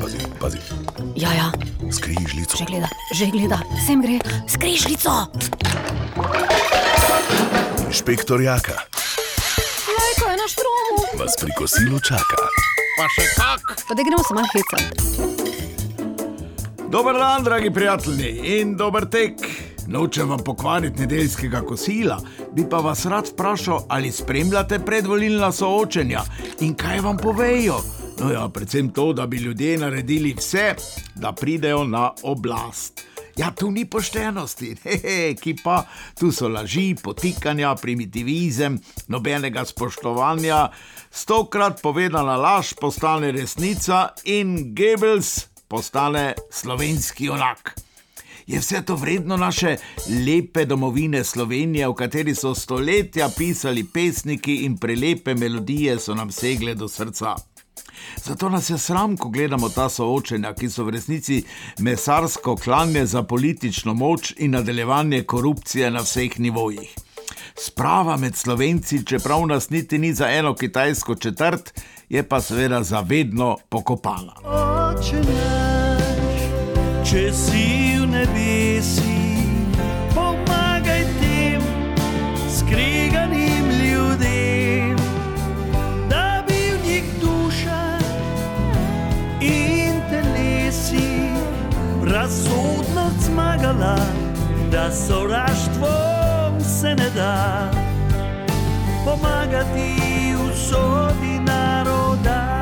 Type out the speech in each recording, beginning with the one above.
Pazi, pazi, Ja, ja, skrižljico. že gleda, že gleda, sem gre, skrižljico. Inšpektor Jaka Lajko je na štromu. vas pri kosilu čaka. Pa še kak. Pa da gremo se malo hecati. Dober dan, dragi prijatelji, in dober tek. Nočem vam pokvariti nedeljskega kosila, bi pa vas rad vprašal, ali spremljate predvolilna soočenja in kaj vam povejo. No ja, predvsem to, da bi ljudje naredili vse, da pridejo na oblast. Ja, tu ni poštenosti, hehe, ki pa tu so laži, potikanja, primitivizem, nobenega spoštovanja. Stokrat povedana laž postane resnica in Goebbels postane slovenski onak. Je vse to vredno naše lepe domovine Slovenije, v kateri so stoletja pisali pesniki in prelepe melodije so nam segle do srca. Zato nas je sram, ko gledamo ta soočenja, ki so v resnici mesarsko klanje za politično moč in nadaljevanje korupcije na vseh nivojih. Sprava med slovenci, čeprav nas niti ni za eno kitajsko četrt, je pa seveda zavedno pokopana. Oče naš, če si v nebesi, zmagala, da sovraštvom se ne da pomagati usodi naroda.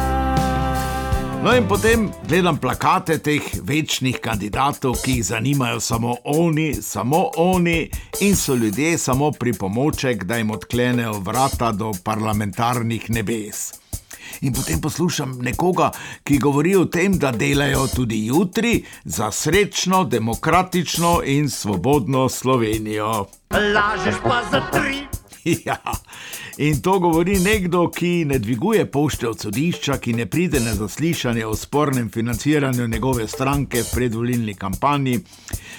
No in potem gledam plakate teh večnih kandidatov, ki jih zanimajo samo oni, samo oni in so ljudje samo pripomoček, da jim odklenejo vrata do parlamentarnih nebes. In potem poslušam nekoga, ki govori o tem, da delajo tudi jutri za srečno, demokratično in svobodno Slovenijo. Lažeš pa za tri. Ja, in to govori nekdo, ki ne dviguje pošte od sodišča, ki ne pride na zaslišanje o spornem financiranju njegove stranke v predvolilni kampanji,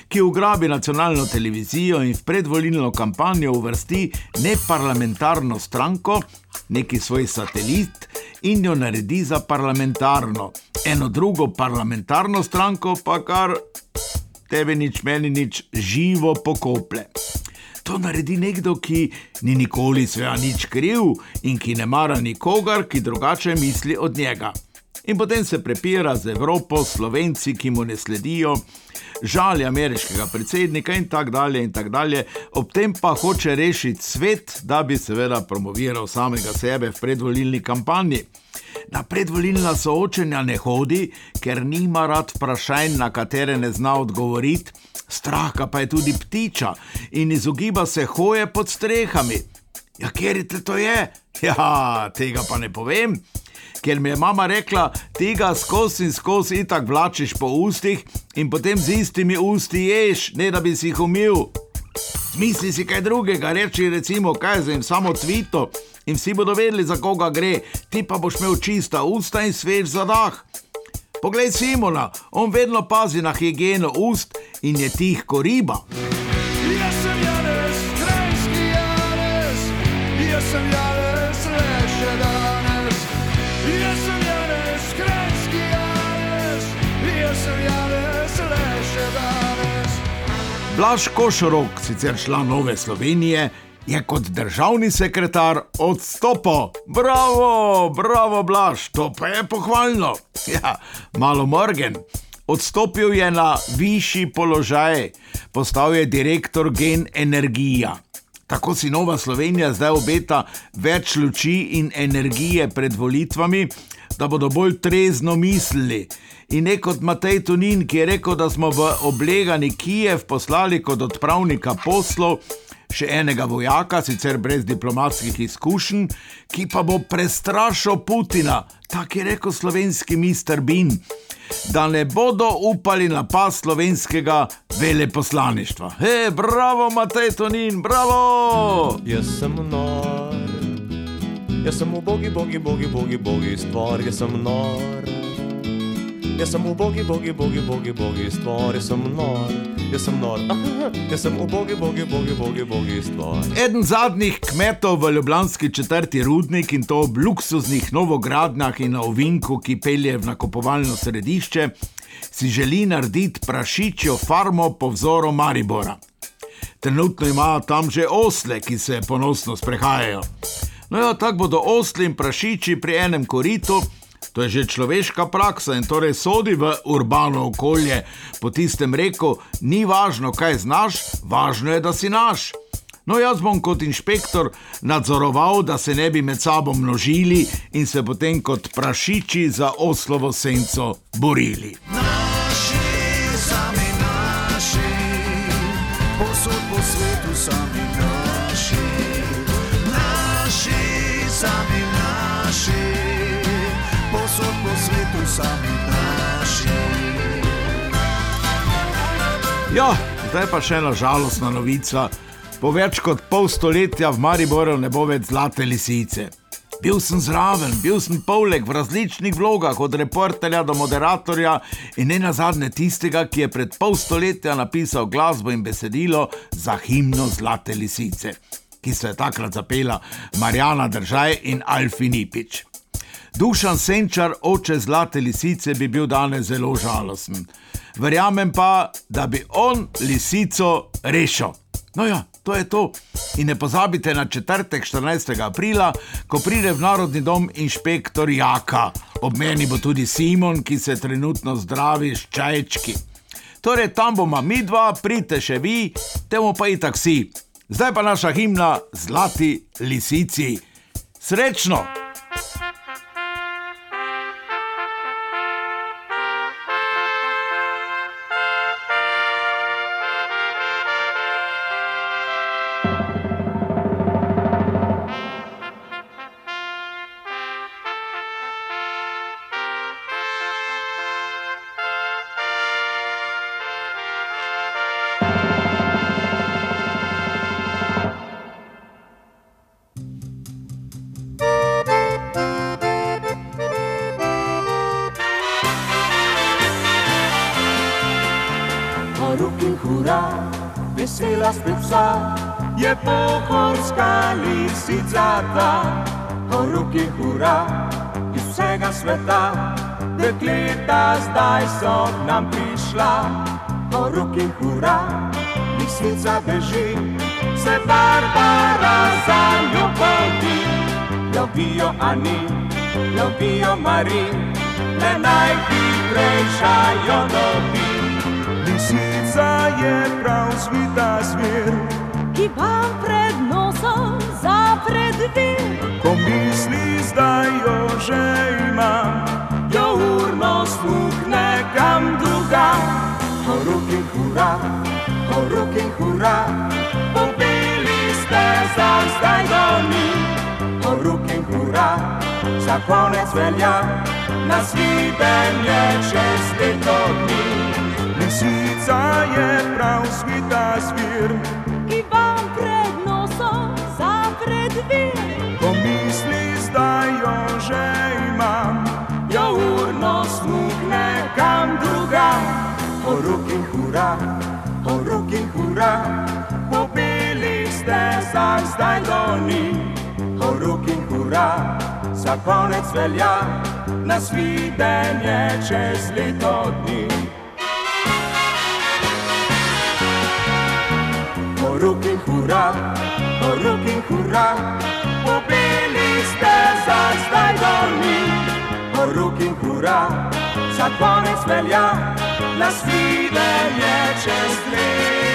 ki ugrabi nacionalno televizijo in v predvolilno kampanjo uvrsti neparlamentarno stranko, neki svoj satelit in jo naredi za parlamentarno, eno drugo parlamentarno stranko pa kar tebe nič, meni nič, živo pokople. To naredi nekdo, ki ni nikoli svega nič kriv in ki ne mara nikogar, ki drugače misli od njega. In potem se prepira z Evropo, Slovenci, ki mu ne sledijo, žali ameriškega predsednika in tako dalje in tako dalje, ob tem pa hoče rešiti svet, da bi seveda promoviral samega sebe v predvolilni kampanji. Na predvolilna soočenja ne hodi, ker nima rad vprašanj, na katere ne zna odgovoriti, strah pa je tudi ptiča in izogiba se hoje pod strehami. Ja, kjer je to je? Ja, tega pa ne povem. Ker mi je mama rekla, tega skozi in skozi itak vlačiš po ustih in potem z istimi usti ješ, ne da bi si jih umil. Zmisli si kaj drugega, reči recimo, kaj jim samo tvito in vsi bodo vedeli, za koga gre, ti pa boš imel čista usta in svež zadah. Poglej Simona, on vedno pazi na higieno ust in je tih kot riba. Jaz sem Janez, Blaž Košorok, sicer član Nove Slovenije, je kot državni sekretar odstopil. Bravo, bravo, Blaž, to pa je pohvalno. Ja, malo morgen. Odstopil je na višji položaj, postal je direktor Gen Energija. Tako si Nova Slovenija zdaj obeta več luči in energije pred volitvami, da bodo bolj trezno mislili. In ne kot Matej Tunin, ki je rekel, da smo v oblegani Kijev poslali kot odpravnika poslov še enega vojaka, sicer brez diplomatskih izkušenj, ki pa bo prestrašil Putina, tako je rekel slovenski mister Bin, da ne bodo upali na pas slovenskega veleposlaništva. He, bravo, Matej Tunin, bravo! Jaz sem nor, jaz sem ubogi, bogi, bogi, bogi, bogi stvar, jaz sem nor. Jaz sem ubogi, bogi, bogi, bogi, bogi stvar, jaz sem nor, jaz sem nor, jaz sem ubogi, bogi, bogi, bogi, bogi stvar. Eden zadnjih kmetov v Ljubljanski četrti rudnik in to ob luksuznih novogradnjah in na ovinku, ki pelje v nakupovalno središče, si želi narediti prašičjo farmo po vzoru Maribora. Trenutno imajo tam že osle, ki se ponosno sprehajajo. No, ja, tako bodo osli in prašiči pri enem koritu. To je že človeška praksa in torej sodi v urbano okolje. Po tistem reku, ni važno, kaj znaš, važno je, da si naš. No, jaz bom kot inšpektor nadzoroval, da se ne bi med sabo množili in se potem kot prašiči za oslovo senco borili. Naši, sami naši, posod po svetu sami Ja, zdaj pa še ena žalostna novica. Po več kot pol stoletja v Mariboru ne bo več zlate lisice. Bil sem zraven, bil sem poleg v različnih vlogah, od reporterja do moderatorja in ne nazadnje tistega, ki je pred pol stoletja napisal glasbo in besedilo za himno Zlate lisice, ki so je takrat zapela Marjana Držaj in Alfi Nipič. Dušan Senčar, oče Zlate lisice, bi bil danes zelo žalosten. Verjamem pa, da bi on lisico rešil. No ja, to je to. In ne pozabite na četrtek 14. aprila, ko pride v Narodni dom inšpektor Jaka. Ob meni bo tudi Simon, ki se trenutno zdravi s čajčki. Torej, tam bomo mi dva, pridite še vi, temu pa i taksi. Zdaj pa naša himna Zlati lisici. Srečno! Spet vsa, je pohorska lisica ta. Horuk in hura, iz vsega sveta, dekleta zdaj so nam prišla. Horuk in hura, lisica beži, se Barbara za njo poti. Lovijo Ani, lovijo Mari, le najhitrejša jo dobi. Lisica je prav svita zver, Ki vam pred nosom zapre dve. ko misli zdaj jo že ima. jo urno smukne kam drugam. Horuk in hura, horuk in hura, pobili ste za zdaj do ni. Horuk in hura, za konec velja, na svidenje čez leto dni. Prav svita zver, Ki vam pred nosom zapre dve. ko misli zdaj jo že ima. jo urno smukne kam drugam. Horuk in hura, horuk in hura, pobili ste za zdaj do ni. Horuk in hura, za konec velja, na svidenje čez leto dni. Horuk in hura, horuk in hura, pobili ste za zdaj do ni. Horuk in hura, za konec velja, na svidenje čez leto